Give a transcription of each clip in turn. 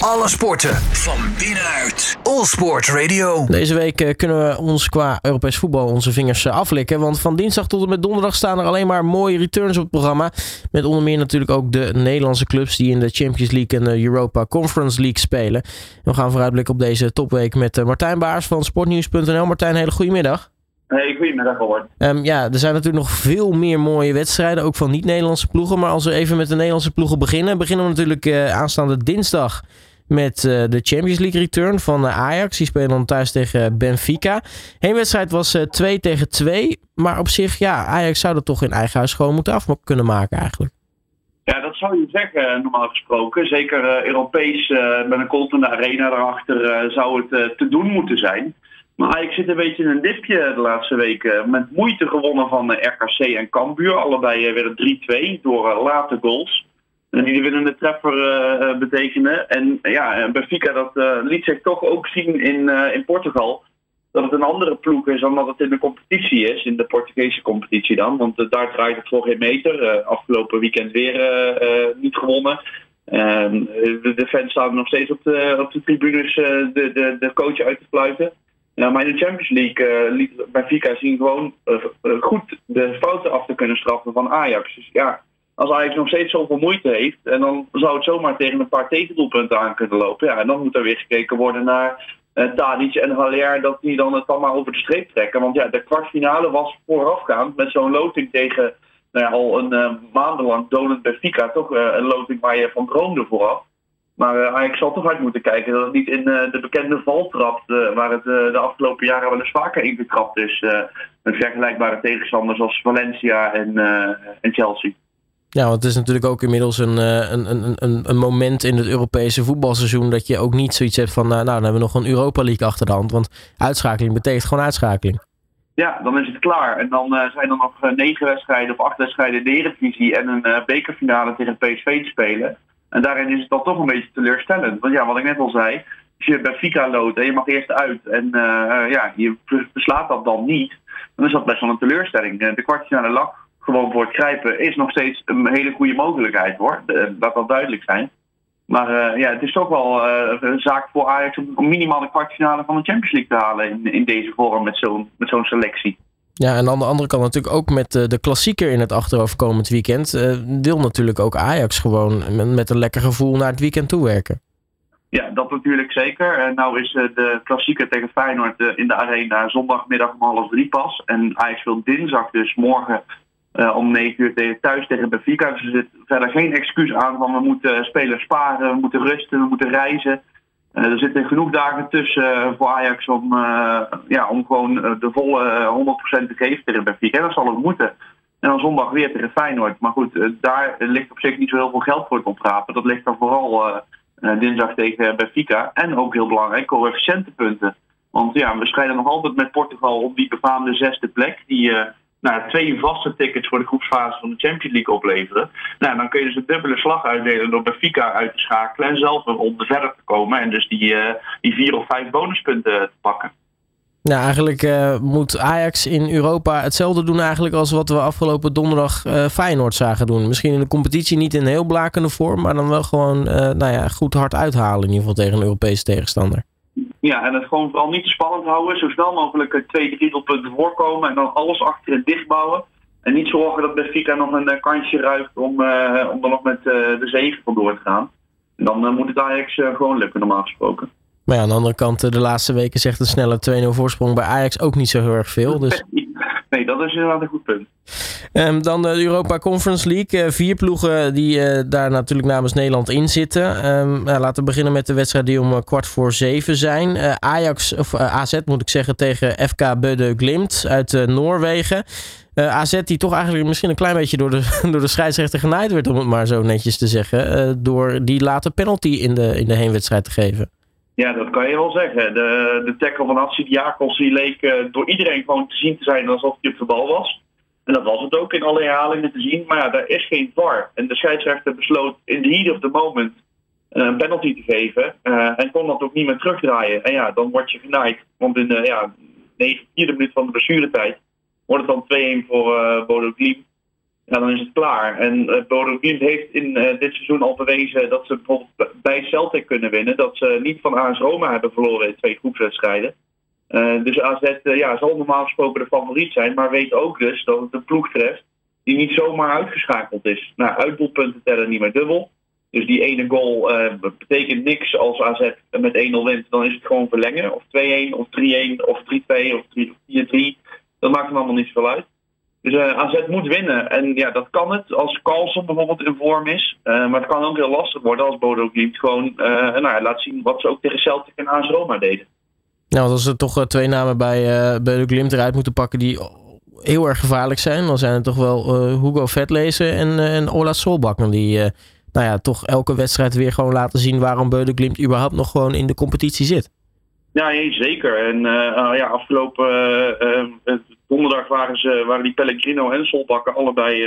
Alle sporten van binnenuit. All Sport Radio. Deze week eh, kunnen we ons qua Europees voetbal onze vingers eh, aflikken. Want van dinsdag tot en met donderdag staan er alleen maar mooie returns op het programma. Met onder meer natuurlijk ook de Nederlandse clubs die in de Champions League en de Europa Conference League spelen. we gaan vooruitblikken op deze topweek met eh, Martijn Baars van sportnieuws.nl. Martijn, hele goede middag. Hey, goedemiddag Robert. Um, ja, er zijn natuurlijk nog veel meer mooie wedstrijden, ook van niet-Nederlandse ploegen. Maar als we even met de Nederlandse ploegen beginnen, beginnen we natuurlijk uh, aanstaande dinsdag met uh, de Champions League return van uh, Ajax. Die spelen dan thuis tegen Benfica. Heenwedstrijd was 2 tegen 2. Maar op zich, ja, Ajax zou dat toch in eigen huis gewoon moeten af kunnen maken eigenlijk. Ja, dat zou je zeggen, normaal gesproken. Zeker Europees, met een koltende arena erachter, zou het te doen moeten zijn. Maar Ajax zit een beetje in een dipje de laatste weken. Met moeite gewonnen van RKC en Cambuur. Allebei werden 3-2 door late goals. Die de winnende treffer uh, betekenen. En ja, Benfica dat uh, liet zich toch ook zien in, in Portugal. Dat het een andere ploeg is dan dat het in de competitie is. In de Portugese competitie dan. Want daar draait het voor geen meter. afgelopen weekend weer niet gewonnen. Ehm, de, de, fans staan nog steeds op de, op de tribunes de, de, de coach uit te fluiten. Ja, maar in de Champions League liet Benfica zien gewoon goed de fouten af te kunnen straffen van Ajax. Dus ja, als Ajax nog steeds zoveel moeite heeft, en dan zou het zomaar tegen een paar tegendoelpunten aan kunnen lopen. Ja, en dan moet er weer gekeken worden naar uh, Tadic en Haller, dat die dan het dan maar over de streep trekken. Want ja, de kwartfinale was voorafgaand met zo'n loting tegen nou ja, al een uh, maandenlang donend Benfica. Toch uh, een loting waar je van droomde vooraf. Maar uh, Ajax zal toch uit moeten kijken dat het niet in de bekende valtrap, uh, waar het de afgelopen jaren wel eens vaker ingetrapt is, met vergelijkbare tegenstanders als Valencia en, en Chelsea. Ja, want het is natuurlijk ook inmiddels een, een, een, een moment in het Europese voetbalseizoen dat je ook niet zoiets hebt van, nou, dan hebben we nog een Europa League achter de hand. Want uitschakeling betekent gewoon uitschakeling. Ja, dan is het klaar. En dan zijn er nog negen wedstrijden of acht wedstrijden in en een bekerfinale tegen PSV te spelen. En daarin is het dan toch een beetje teleurstellend. Want ja, wat ik net al zei, als je bij Fika loopt en je mag eerst uit en ja, je beslaat dat dan niet, dan is dat best wel een teleurstelling. De kwartfinale lag gewoon voor het grijpen is nog steeds een hele goede mogelijkheid hoor. Dat duidelijk zijn. Maar uh, ja, het is toch wel uh, een zaak voor Ajax om minimaal de kwartfinale van de Champions League te halen in, in deze vorm met zo'n selectie. Ja, en aan de andere kant natuurlijk ook met de, de klassieker in het achterhoofd komend weekend. Uh, wil natuurlijk ook Ajax gewoon met, met, een lekker gevoel naar het weekend toewerken. Ja, dat natuurlijk zeker. En nou is de klassieker tegen Feyenoord in de arena zondagmiddag om half drie pas. En Ajax wil dinsdag dus morgen uh, om 9 uur tegen, thuis tegen Benfica. Dus er zit verder geen excuus aan van we moeten spelers sparen, we moeten rusten, we moeten reizen. Uh, er zitten genoeg dagen tussen voor Ajax om, ja, om gewoon de volle 100% te geven tegen Benfica. En dat zal ook moeten. En dan zondag weer tegen Feyenoord. Maar goed, daar ligt op zich niet zo heel veel geld voor het oprapen. Dat ligt dan vooral dinsdag tegen Benfica. En ook heel belangrijk, coëfficiëntenpunten. Want ja, we strijden nog altijd met Portugal op die befaamde zesde plek. Die nou, twee vaste tickets voor de groepsfase van de Champions League opleveren. Nou, dan kun je dus een dubbele slag uitdelen door Benfica uit te schakelen en zelf een ronde verder te komen en dus die, uh, die vier of vijf bonuspunten te pakken. Nou, eigenlijk uh, moet Ajax in Europa hetzelfde doen eigenlijk als wat we afgelopen donderdag Feyenoord zagen doen. Misschien in de competitie niet in heel blakende vorm, maar dan wel gewoon nou ja, goed hard uithalen in ieder geval tegen een Europese tegenstander. Ja, en het gewoon vooral niet te spannend houden. Zo snel mogelijk twee, drie doelpunten voorkomen. En dan alles achter het dichtbouwen. En niet zorgen dat Benfica nog een uh, kansje ruikt om, uh, om er nog met uh, de zegen vandoor te gaan. En dan moet het Ajax gewoon lukken, normaal gesproken. Maar ja, aan de andere kant, de laatste weken zegt een snelle 2-0 voorsprong bij Ajax ook niet zo heel erg veel. Dus... Nee, dat is inderdaad een goed punt. Um, dan de Europa Conference League. Uh, vier ploegen die uh, daar natuurlijk namens Nederland in zitten. Nou, laten we beginnen met de wedstrijd die om kwart voor zeven zijn. Ajax, of AZ moet ik zeggen, tegen FK Bøde Glimt uit Noorwegen. AZ die toch eigenlijk misschien een klein beetje door de, door de scheidsrechter genaaid werd, om het maar zo netjes te zeggen. door die late penalty in de, in de heenwedstrijd te geven. Ja, dat kan je wel zeggen. De, de tackle van Atsidiakos die leek uh, door iedereen gewoon te zien te zijn alsof hij op de bal was. En dat was het ook in alle herhalingen te zien. Maar ja, daar is geen VAR. En de scheidsrechter besloot in the heat of the moment uh, een penalty te geven. Uh, en kon dat ook niet meer terugdraaien. En ja, dan word je genaaid. Want in de ja, 9 vierde minuut van de blessuretijd wordt het dan 2-1 voor uh, Bodo. Ja, dan is het klaar. En uh, Bodo heeft in dit seizoen al bewezen dat ze bijvoorbeeld bij Celtic kunnen winnen. Dat ze niet van AS Roma hebben verloren in twee groepswedstrijden. dus AZ ja, zal normaal gesproken de favoriet zijn, maar weet ook dus dat het een ploeg treft die niet zomaar uitgeschakeld is. Nou, uitdoelpunten tellen niet meer dubbel. Dus die ene goal betekent niks als AZ met 1-0 wint. Dan is het gewoon verlengen. Of 2-1, of 3-1, of 3-2, of 4-3. Dat maakt hem allemaal niet zoveel uit. Dus uh, AZ moet winnen. En ja, dat kan het als Carlson bijvoorbeeld in vorm is. Uh, maar het kan ook heel lastig worden als Bodo Glimt gewoon nou, laat zien wat ze ook tegen Celtic en AS Roma deden. Nou, als ze toch twee namen bij Bodo Glimt eruit moeten pakken die heel erg gevaarlijk zijn, dan zijn het toch wel Hugo Vetlezen en, en Ola Solbakken die nou ja, toch elke wedstrijd weer gewoon laten zien waarom Beude Glimt überhaupt nog gewoon in de competitie zit. Ja, zeker. En uh, ja, afgelopen uh, donderdag waren, ze, waren die Pellegrino en Solbakken allebei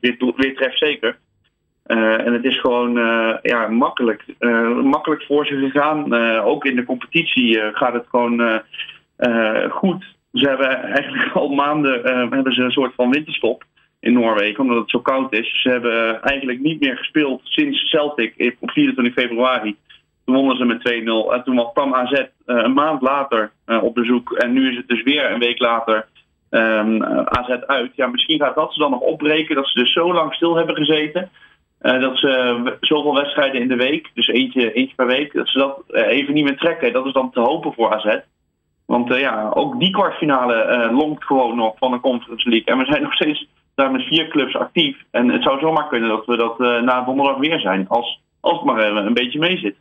weer, weer trefzeker. en het is gewoon ja, makkelijk, makkelijk voor ze gegaan. ook in de competitie gaat het gewoon goed. Ze hebben eigenlijk al maanden hebben ze een soort van winterstop in Noorwegen, omdat het zo koud is. Ze hebben eigenlijk niet meer gespeeld sinds Celtic op 24 februari. Toen wonnen ze met 2-0. En toen kwam AZ uh, een maand later uh, op bezoek. En nu is het dus weer een week later um, AZ uit. Ja, misschien gaat dat ze dan nog opbreken. Dat ze dus zo lang stil hebben gezeten. Dat ze zoveel wedstrijden in de week, dus eentje, eentje per week, dat ze dat even niet meer trekken. Dat is dan te hopen voor AZ. Want ja, ook die kwartfinale longt gewoon nog van de Conference League. En we zijn nog steeds daar met vier clubs actief. En het zou zomaar kunnen dat we dat na donderdag weer zijn. Als, als het maar een beetje mee zit.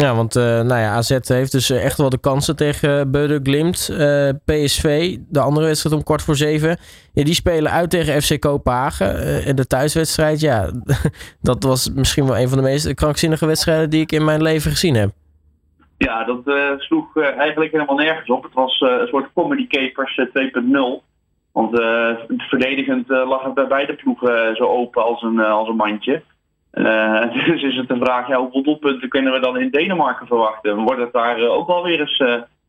Ja, want uh, nou ja, AZ heeft dus eh, echt wel de kansen tegen Beude Glimt. Uh, PSV, de andere wedstrijd om kwart voor zeven. Ja, die spelen uit tegen FC Kopenhagen. en de thuiswedstrijd, ja, dat was misschien wel een van de meest krankzinnige wedstrijden die ik in mijn leven gezien heb. Ja, dat sloeg eigenlijk helemaal nergens op. Het was een soort comedy capers 2.0. Want uh, verdedigend uh, lag het bij beide ploegen uh, zo open als een, als een mandje. dus is het een vraag, ja, hoeveel doelpunten kunnen we dan in Denemarken verwachten? Wordt het daar ook alweer eens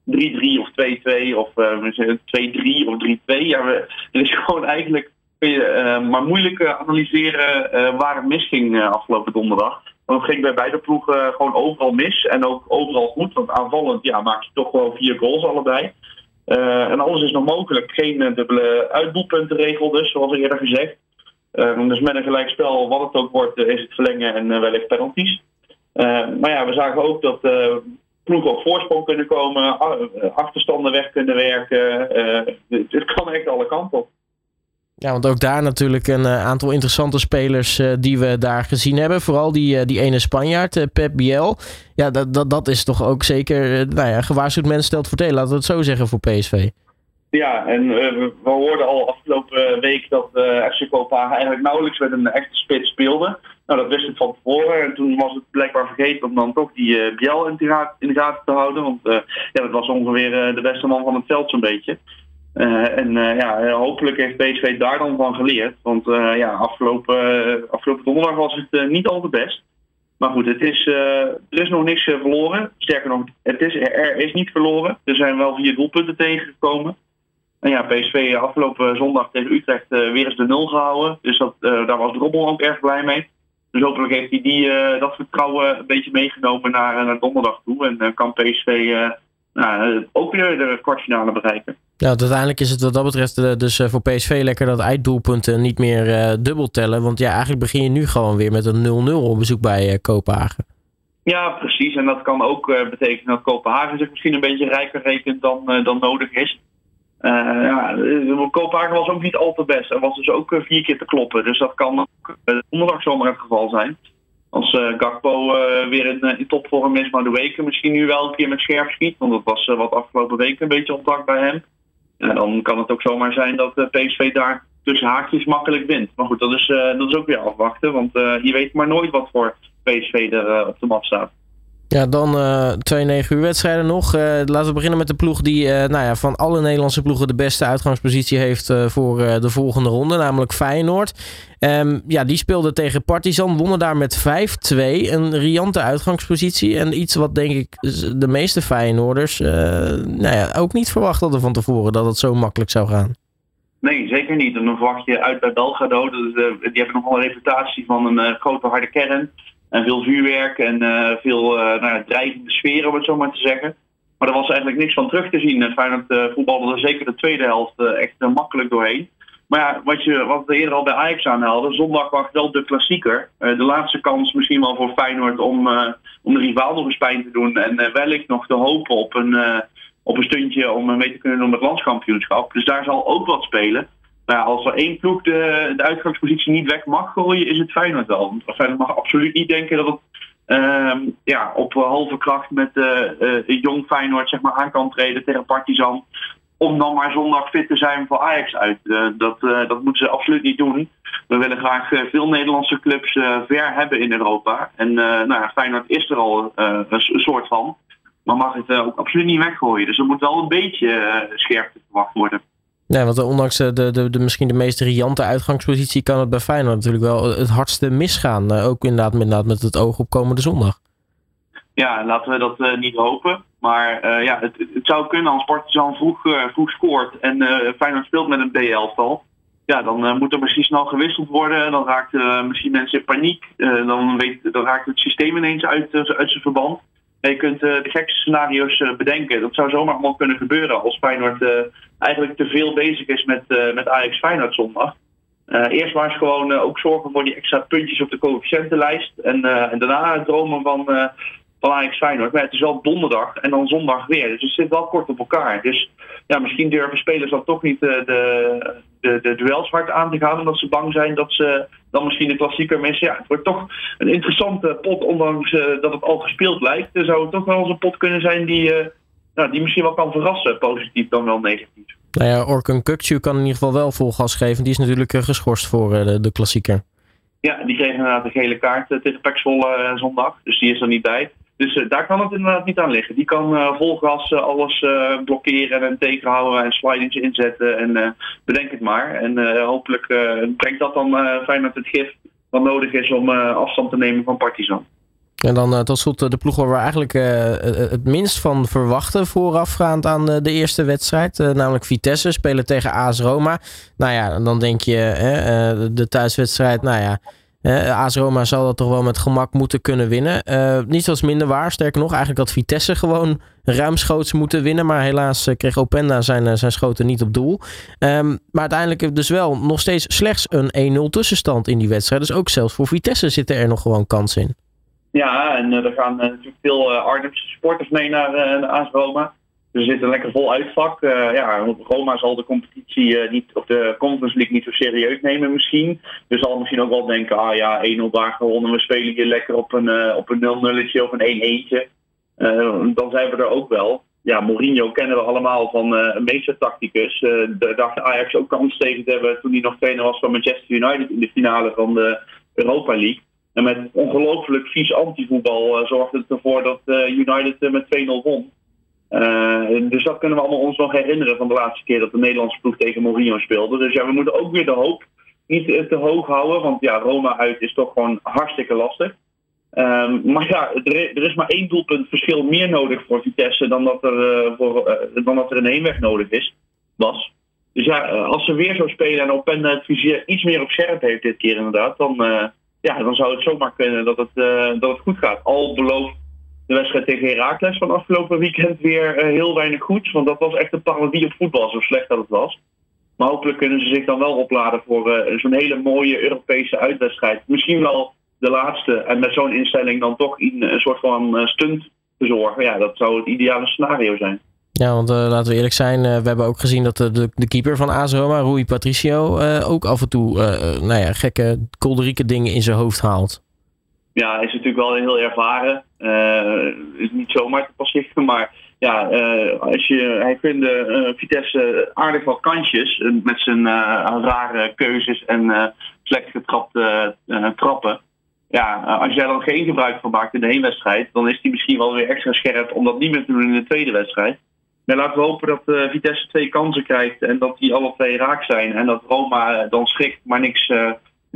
3-3 of 2-2 of 2-3 of 3-2? Ja, het is gewoon eigenlijk, kun je maar moeilijk analyseren waar het misging afgelopen donderdag. Want het ging bij beide ploegen gewoon overal mis en ook overal goed. Want aanvallend ja, maak je toch wel vier goals allebei. Uh, en alles is nog mogelijk. Geen uh, dubbele uitdoelpuntenregel dus, zoals eerder gezegd. Uh, dus met een gelijkspel, wat het ook wordt, is het verlengen en wellicht penalties. maar ja, we zagen ook dat ploegen op voorsprong kunnen komen, achterstanden weg kunnen werken. het kan echt alle kanten op. Ja, want ook daar natuurlijk een aantal interessante spelers die we daar gezien hebben. Vooral die, die ene Spanjaard, Pep Biel. Ja, dat, dat, dat is toch ook zeker nou ja, gewaarschuwd mens stelt voor laten we het zo zeggen voor PSV. Ja, en we hoorden al afgelopen week dat FC Kopenhagen eigenlijk nauwelijks met een echte spits speelde. Nou, dat wist ik van tevoren. En toen was het blijkbaar vergeten om dan toch die Biel in de, gaten te houden. Want ja, dat was ongeveer de beste man van het veld zo'n beetje. Uh, en uh, ja, hopelijk heeft PSV daar dan van geleerd. Want uh, ja, afgelopen, afgelopen donderdag was het niet al te best. Maar goed, het is, er is nog niks verloren. Sterker nog, het is, er is niet verloren. Er zijn wel vier doelpunten tegengekomen. En ja, PSV afgelopen zondag tegen Utrecht weer eens de nul gehouden. Dus dat, daar was Drobbel ook erg blij mee. Dus hopelijk heeft hij die, dat vertrouwen een beetje meegenomen naar, naar donderdag toe. En kan PSV nou, ook weer de kwartfinale bereiken. Ja, uiteindelijk is het wat dat betreft eh, dus eh, voor PSV lekker dat einddoelpunten niet meer uh, dubbel tellen. Want ja, eigenlijk begin je nu gewoon weer met een 0-0 op bezoek bij uh, Kopenhagen. Ja, precies. En dat kan ook uh, betekenen dat Kopenhagen zich misschien een beetje rijker rekent dan, dan nodig is. Ja, Kopenhagen was ook niet al te best. Er was dus ook vier keer te kloppen. Dus dat kan ook donderdag zomaar het geval zijn. Als Gakpo weer in, in topvorm is, maar de weken misschien nu wel een keer met scherp schiet. Want dat was wat afgelopen weken een beetje ontdakt bij hem. En dan kan het ook zomaar zijn dat PSV daar tussen haakjes makkelijk wint. Maar goed, dat is, uh, dat is ook weer afwachten. Want uh, je weet maar nooit wat voor PSV er uh, op de mat staat. Ja, dan uh, twee 9 uur wedstrijden nog. Uh, laten we beginnen met de ploeg die uh, nou ja, van alle Nederlandse ploegen de beste uitgangspositie heeft voor de volgende ronde, namelijk Feyenoord. Um, ja, die speelde tegen Partizan, wonnen daar met 5-2. Een riante uitgangspositie en iets wat denk ik de meeste Feyenoorders nou ja, ook niet verwacht hadden van tevoren dat het zo makkelijk zou gaan. Nee, zeker niet. En dan verwacht je uit bij Belgrado. Dus, die hebben nogal een reputatie van een grote harde kern. En veel vuurwerk en veel nou, drijvende sfeer, om het zo maar te zeggen. Maar er was eigenlijk niks van terug te zien. Feyenoord voetbalde er zeker de tweede helft echt makkelijk doorheen. Maar ja, wat, je, wat we eerder al bij Ajax aanhaalden, zondag wacht wel de klassieker. de laatste kans misschien wel voor Feyenoord om, om de rivaal nog eens pijn te doen. En wellicht nog te hopen op een op een stuntje om mee te kunnen doen met landskampioenschap. Dus daar zal ook wat spelen. Maar ja, als er één ploeg de, de uitgangspositie niet weg mag gooien, is het Feyenoord wel. Want Feyenoord mag absoluut niet denken dat het uh, ja, op halve kracht met uh, uh, jong Feyenoord zeg maar, aan kan treden tegen Partizan. Om dan maar zondag fit te zijn voor Ajax uit. Uh, dat, dat moeten ze absoluut niet doen. We willen graag veel Nederlandse clubs ver hebben in Europa. En nou ja, Feyenoord is er al een soort van. Maar mag het ook absoluut niet weggooien. Dus er moet wel een beetje scherpte verwacht worden. Nee, want ondanks de, de, de, misschien de meest riante uitgangspositie kan het bij Feyenoord natuurlijk wel het hardste misgaan. ook inderdaad met, het oog op komende zondag. Ja, laten we dat uh, niet hopen. Maar ja, het, het, zou kunnen als Partizan vroeg, vroeg scoort en Feyenoord speelt met een B-elftal. Ja, dan moet er misschien snel gewisseld worden. Dan raakt misschien mensen in paniek. dan, weet, dan raakt het systeem ineens uit, uit zijn verband je kunt uh, de gekste scenario's uh, bedenken. Dat zou zomaar allemaal kunnen gebeuren als Feyenoord uh, eigenlijk te veel bezig is met, met Ajax Feyenoord zondag. eerst maar eens gewoon ook zorgen voor die extra puntjes op de coëfficiëntenlijst. En, en daarna dromen van, van Ajax Feyenoord. Maar het is wel donderdag en dan zondag weer. Dus het zit wel kort op elkaar. Dus ja, misschien durven spelers dan toch niet de, de, de, de duels hard aan te gaan. Omdat ze bang zijn dat ze dan misschien de klassieker missen. Ja, het wordt toch een interessante pot, ondanks uh, dat het al gespeeld lijkt. Er zou het toch wel eens een pot kunnen zijn die, uh, nou, die misschien wel kan verrassen. Positief dan wel negatief. Nou ja, Orkun Kukcu kan in ieder geval wel vol gas geven. Die is natuurlijk uh, geschorst voor de, de klassieker. Ja, die kreeg inderdaad een gele kaart tegen Pexvol zondag. Dus die is er niet bij. Dus uh, daar kan het inderdaad niet aan liggen. Die kan uh, vol gas uh, alles blokkeren en tegenhouden en slidings inzetten en bedenk het maar. En hopelijk brengt dat dan fijn met het gif wat nodig is om afstand te nemen van Partizan. En dan tot slot de ploeg waar we eigenlijk het minst van verwachten voorafgaand aan de eerste wedstrijd. namelijk Vitesse spelen tegen AS Roma. Nou ja, dan denk je de thuiswedstrijd, nou ja... Uh, AS Roma zal dat toch wel met gemak moeten kunnen winnen. Uh, niet zoals minder waar. Sterker nog, eigenlijk had Vitesse gewoon ruimschoots moeten winnen. Maar helaas uh, kreeg Openda zijn, zijn schoten niet op doel. Um, maar uiteindelijk dus wel nog steeds slechts een 1-0 tussenstand in die wedstrijd. Dus ook zelfs voor Vitesse zitten er nog gewoon kansen in. Ja, en er gaan natuurlijk veel Arnhemse supporters mee naar, naar AS Roma. Ze zitten lekker vol uitvak. Uh, ja, Roma zal de competitie uh, niet, of de Conference League niet zo serieus nemen misschien. Dus zal misschien ook wel denken, ah ja, 1-0 daar gewonnen. We spelen hier lekker op een, uh, op een 0-0'tje of een 1-1'tje. dan zijn we er ook wel. Ja, Mourinho kennen we allemaal van een meestertacticus. daar dacht Ajax ook kans tegen te hebben toen hij nog trainer was van Manchester United in de finale van de Europa League. En met ongelooflijk vies antivoetbal zorgde het ervoor dat United met 2-0 won. Uh, dus dat kunnen we allemaal ons nog herinneren van de laatste keer dat de Nederlandse ploeg tegen Mourinho speelde. Dus ja, we moeten ook weer de hoop niet te hoog houden. Want ja, Roma uit is toch gewoon hartstikke lastig. Um, maar ja, er, is maar één doelpunt verschil meer nodig voor Vitesse dan dat er, uh, voor, dan dat er een heenweg nodig is, was. Dus ja, als ze weer zo spelen en Openda het vizier iets meer op scherp heeft dit keer inderdaad, dan, ja, dan zou het zomaar kunnen dat het, dat het goed gaat. Al belooft de wedstrijd tegen Herakles van afgelopen weekend weer uh, heel weinig goed. Want dat was echt een parodie op voetbal, zo slecht dat het was. Maar hopelijk kunnen ze zich dan wel opladen voor uh, zo'n hele mooie Europese uitwedstrijd. Misschien wel de laatste. En met zo'n instelling dan toch in, een soort van stunt zorgen. Ja, dat zou het ideale scenario zijn. Ja, want laten we eerlijk zijn, we hebben ook gezien dat de, de keeper van AS Roma, Rui Patricio, ook af en toe nou ja, gekke, kolderieke dingen in zijn hoofd haalt. Ja, is natuurlijk wel heel ervaren. Uh, is niet zomaar te passieren, maar ja, uh, als je, hij vindt uh, Vitesse aardig wat kansjes met zijn rare keuzes en slecht getrapte trappen. Ja, als jij dan geen gebruik van maakt in de heenwedstrijd, dan is hij misschien wel weer extra scherp om dat niet meer te doen in de tweede wedstrijd. Maar laten we hopen dat Vitesse twee kansen krijgt en dat die alle twee raak zijn. En dat Roma dan schrikt, maar niks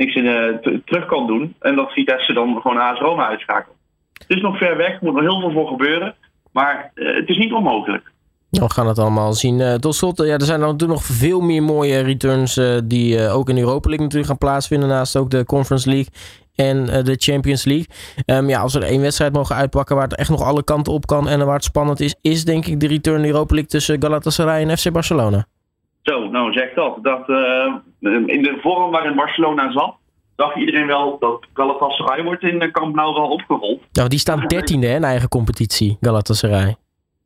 niks in, uh, terug kan doen. En dat Vitesse dan gewoon AS Roma uitschakelt. Het is nog ver weg, er moet nog heel veel voor gebeuren. Maar uh, het is niet onmogelijk. We gaan het allemaal zien. Uh, tot slot, ja, er zijn natuurlijk nog veel meer mooie returns die ook in Europa League natuurlijk gaan plaatsvinden. Naast ook de Conference League en de Champions League. Um, ja, als we er één wedstrijd mogen uitpakken waar het echt nog alle kanten op kan en waar het spannend is, is denk ik de return Europa League tussen Galatasaray en FC Barcelona. Zo, nou zeg dat. dat in de vorm waarin Barcelona zat, dacht iedereen wel dat Galatasaray wordt in de Camp Nou wel opgerold. Nou, die staan dertiende in eigen competitie, Galatasaray.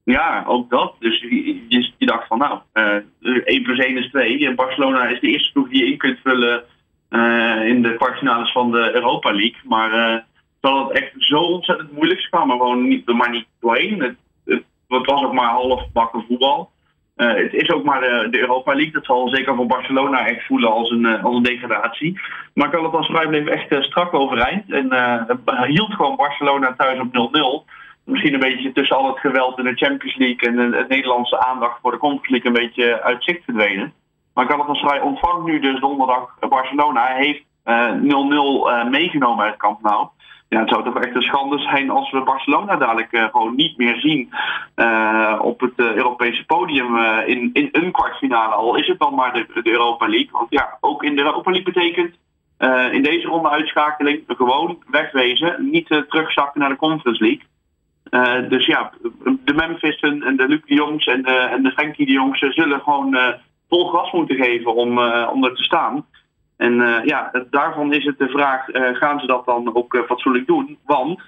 Ja, ook dat. Dus je, dacht van nou, uh, 1 plus 1 is 2. En Barcelona is de eerste ploeg die je in kunt vullen uh, in de kwartfinales van de Europa League. Maar terwijl het echt zo ontzettend moeilijk kwam er gewoon niet, er maar niet doorheen. Het, het, het was ook maar half bakken voetbal. Uh, het is ook maar de, de, Europa League. Dat zal zeker voor Barcelona echt voelen als een, als een degradatie. Maar Galatasaray bleef echt strak overeind. En hield gewoon Barcelona thuis op 0-0 misschien een beetje tussen al het geweld in de Champions League en de, het Nederlandse aandacht voor de Conference League een beetje uit zicht verdwenen. Maar Galatasaray ontvangt nu dus donderdag Barcelona. Hij heeft 0-0 uh, meegenomen uit Camp Nou. Ja, het zou toch echt een schande zijn als we Barcelona dadelijk uh, gewoon niet meer zien uh, op het uh, Europese podium in, in een kwartfinale. Al is het dan maar de, de, Europa League. Want ja, ook in de Europa League betekent in deze ronde uitschakeling gewoon wegwezen. Niet terugzakken naar de Conference League. Dus ja, de Memphis en de Luc de Jongs en de, en de Jongs zullen gewoon vol gas moeten geven om, om er te staan. En ja, daarvan is het de vraag, gaan ze dat dan ook fatsoenlijk doen? Want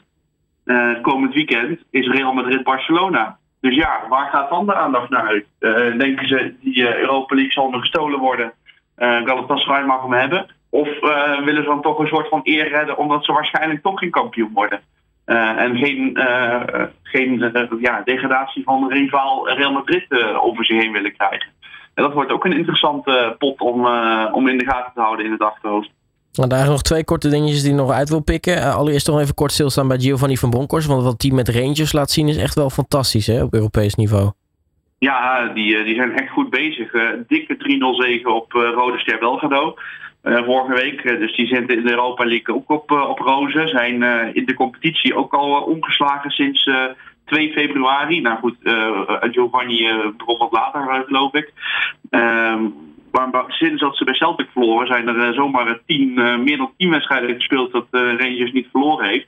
komend weekend is Real Madrid-Barcelona. Dus ja, waar gaat dan de aandacht naar uit? denken ze, die Europa League zal nog gestolen worden? Galatasaray mag hem hebben? Of willen ze dan toch een soort van eer redden omdat ze waarschijnlijk toch geen kampioen worden? Uh, en geen, uh, geen uh, ja, degradatie van rivaal Real Madrid over zich heen willen krijgen. En dat wordt ook een interessante pot om, om in de gaten te houden in het achterhoofd. Nou, daar nog twee korte dingetjes die ik nog uit wil pikken. allereerst nog even kort stilstaan bij Giovanni van Bronckhorst. Want wat team met Rangers laat zien is echt wel fantastisch hè, op Europees niveau. Ja, die, die zijn echt goed bezig. dikke 3-0 zegen op Rode Ster Belgrado. Uh, vorige week. dus die zitten in de Europa League ook op, uh, op rozen. Zijn uh, in de competitie ook al ongeslagen sinds 2 februari. Nou goed, Giovanni begon wat later, geloof ik. Ehm, maar sinds dat ze bij Celtic verloren, zijn er zomaar tien, meer dan 10 wedstrijden gespeeld dat Rangers niet verloren heeft.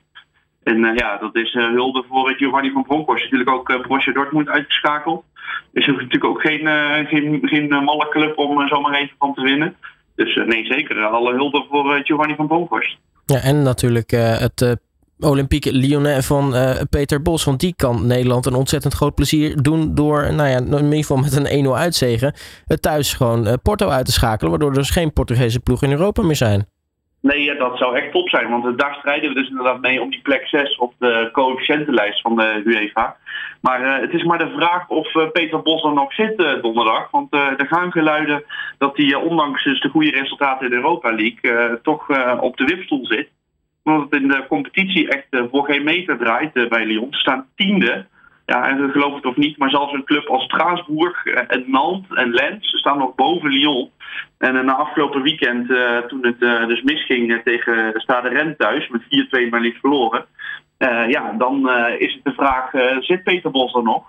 En ja, dat is hulde voor Giovanni van Bronckhorst. Natuurlijk ook Borussia Dortmund uitgeschakeld. Dus er is natuurlijk ook geen, geen, geen malle club om zomaar even van te winnen. Dus nee, zeker. Alle hulde voor Giovanni van Bronckhorst. Ja, en natuurlijk het Olympique Lyonnais van Peter Bos. Want die kan Nederland een ontzettend groot plezier doen door, nou ja, in ieder geval met een 1-0 uitzegen, het thuis gewoon Porto uit te schakelen. Waardoor er dus geen Portugese ploeg in Europa meer zijn. Nee, ja, dat zou echt top zijn. Want daar strijden we dus inderdaad mee om die plek 6 op de coëfficiëntenlijst van de UEFA. Maar het is maar de vraag of Peter Bos er nog zit donderdag. Want er gaan geluiden dat hij ondanks dus de goede resultaten in de Europa League toch op de wipstoel zit. Omdat het in de competitie echt voor geen meter draait bij Lyon. Ze staan tiende. Ja, en geloof het of niet, maar zelfs een club als Straatsburg en Nantes en Lens staan nog boven Lyon. En na afgelopen weekend, toen het dus misging tegen Stade Rennes thuis, met 4-2 maar niet verloren. Ja, dan is het de vraag, zit Peter Bos er nog?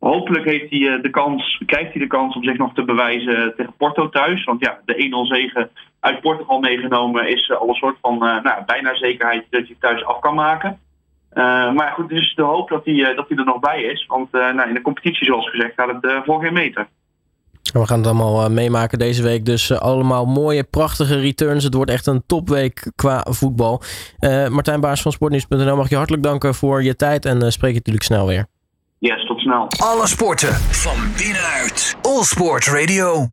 Hopelijk heeft hij de kans, krijgt hij de kans om zich nog te bewijzen tegen Porto thuis. Want ja, de 1-0 zegen uit Portugal meegenomen is al een soort van nou, bijna zekerheid dat hij thuis af kan maken. Uh, maar goed, is de hoop dat hij, uh, dat hij er nog bij is. Want uh, nou, in de competitie, zoals gezegd, gaat het voor geen meter. We gaan het allemaal meemaken deze week. Dus allemaal mooie, prachtige returns. Het wordt echt een topweek qua voetbal. Martijn Baas van Sportnieuws.nl mag je hartelijk danken voor je tijd. En spreek je natuurlijk snel weer. Yes, tot snel. Alle sporten van binnenuit. All Sport Radio.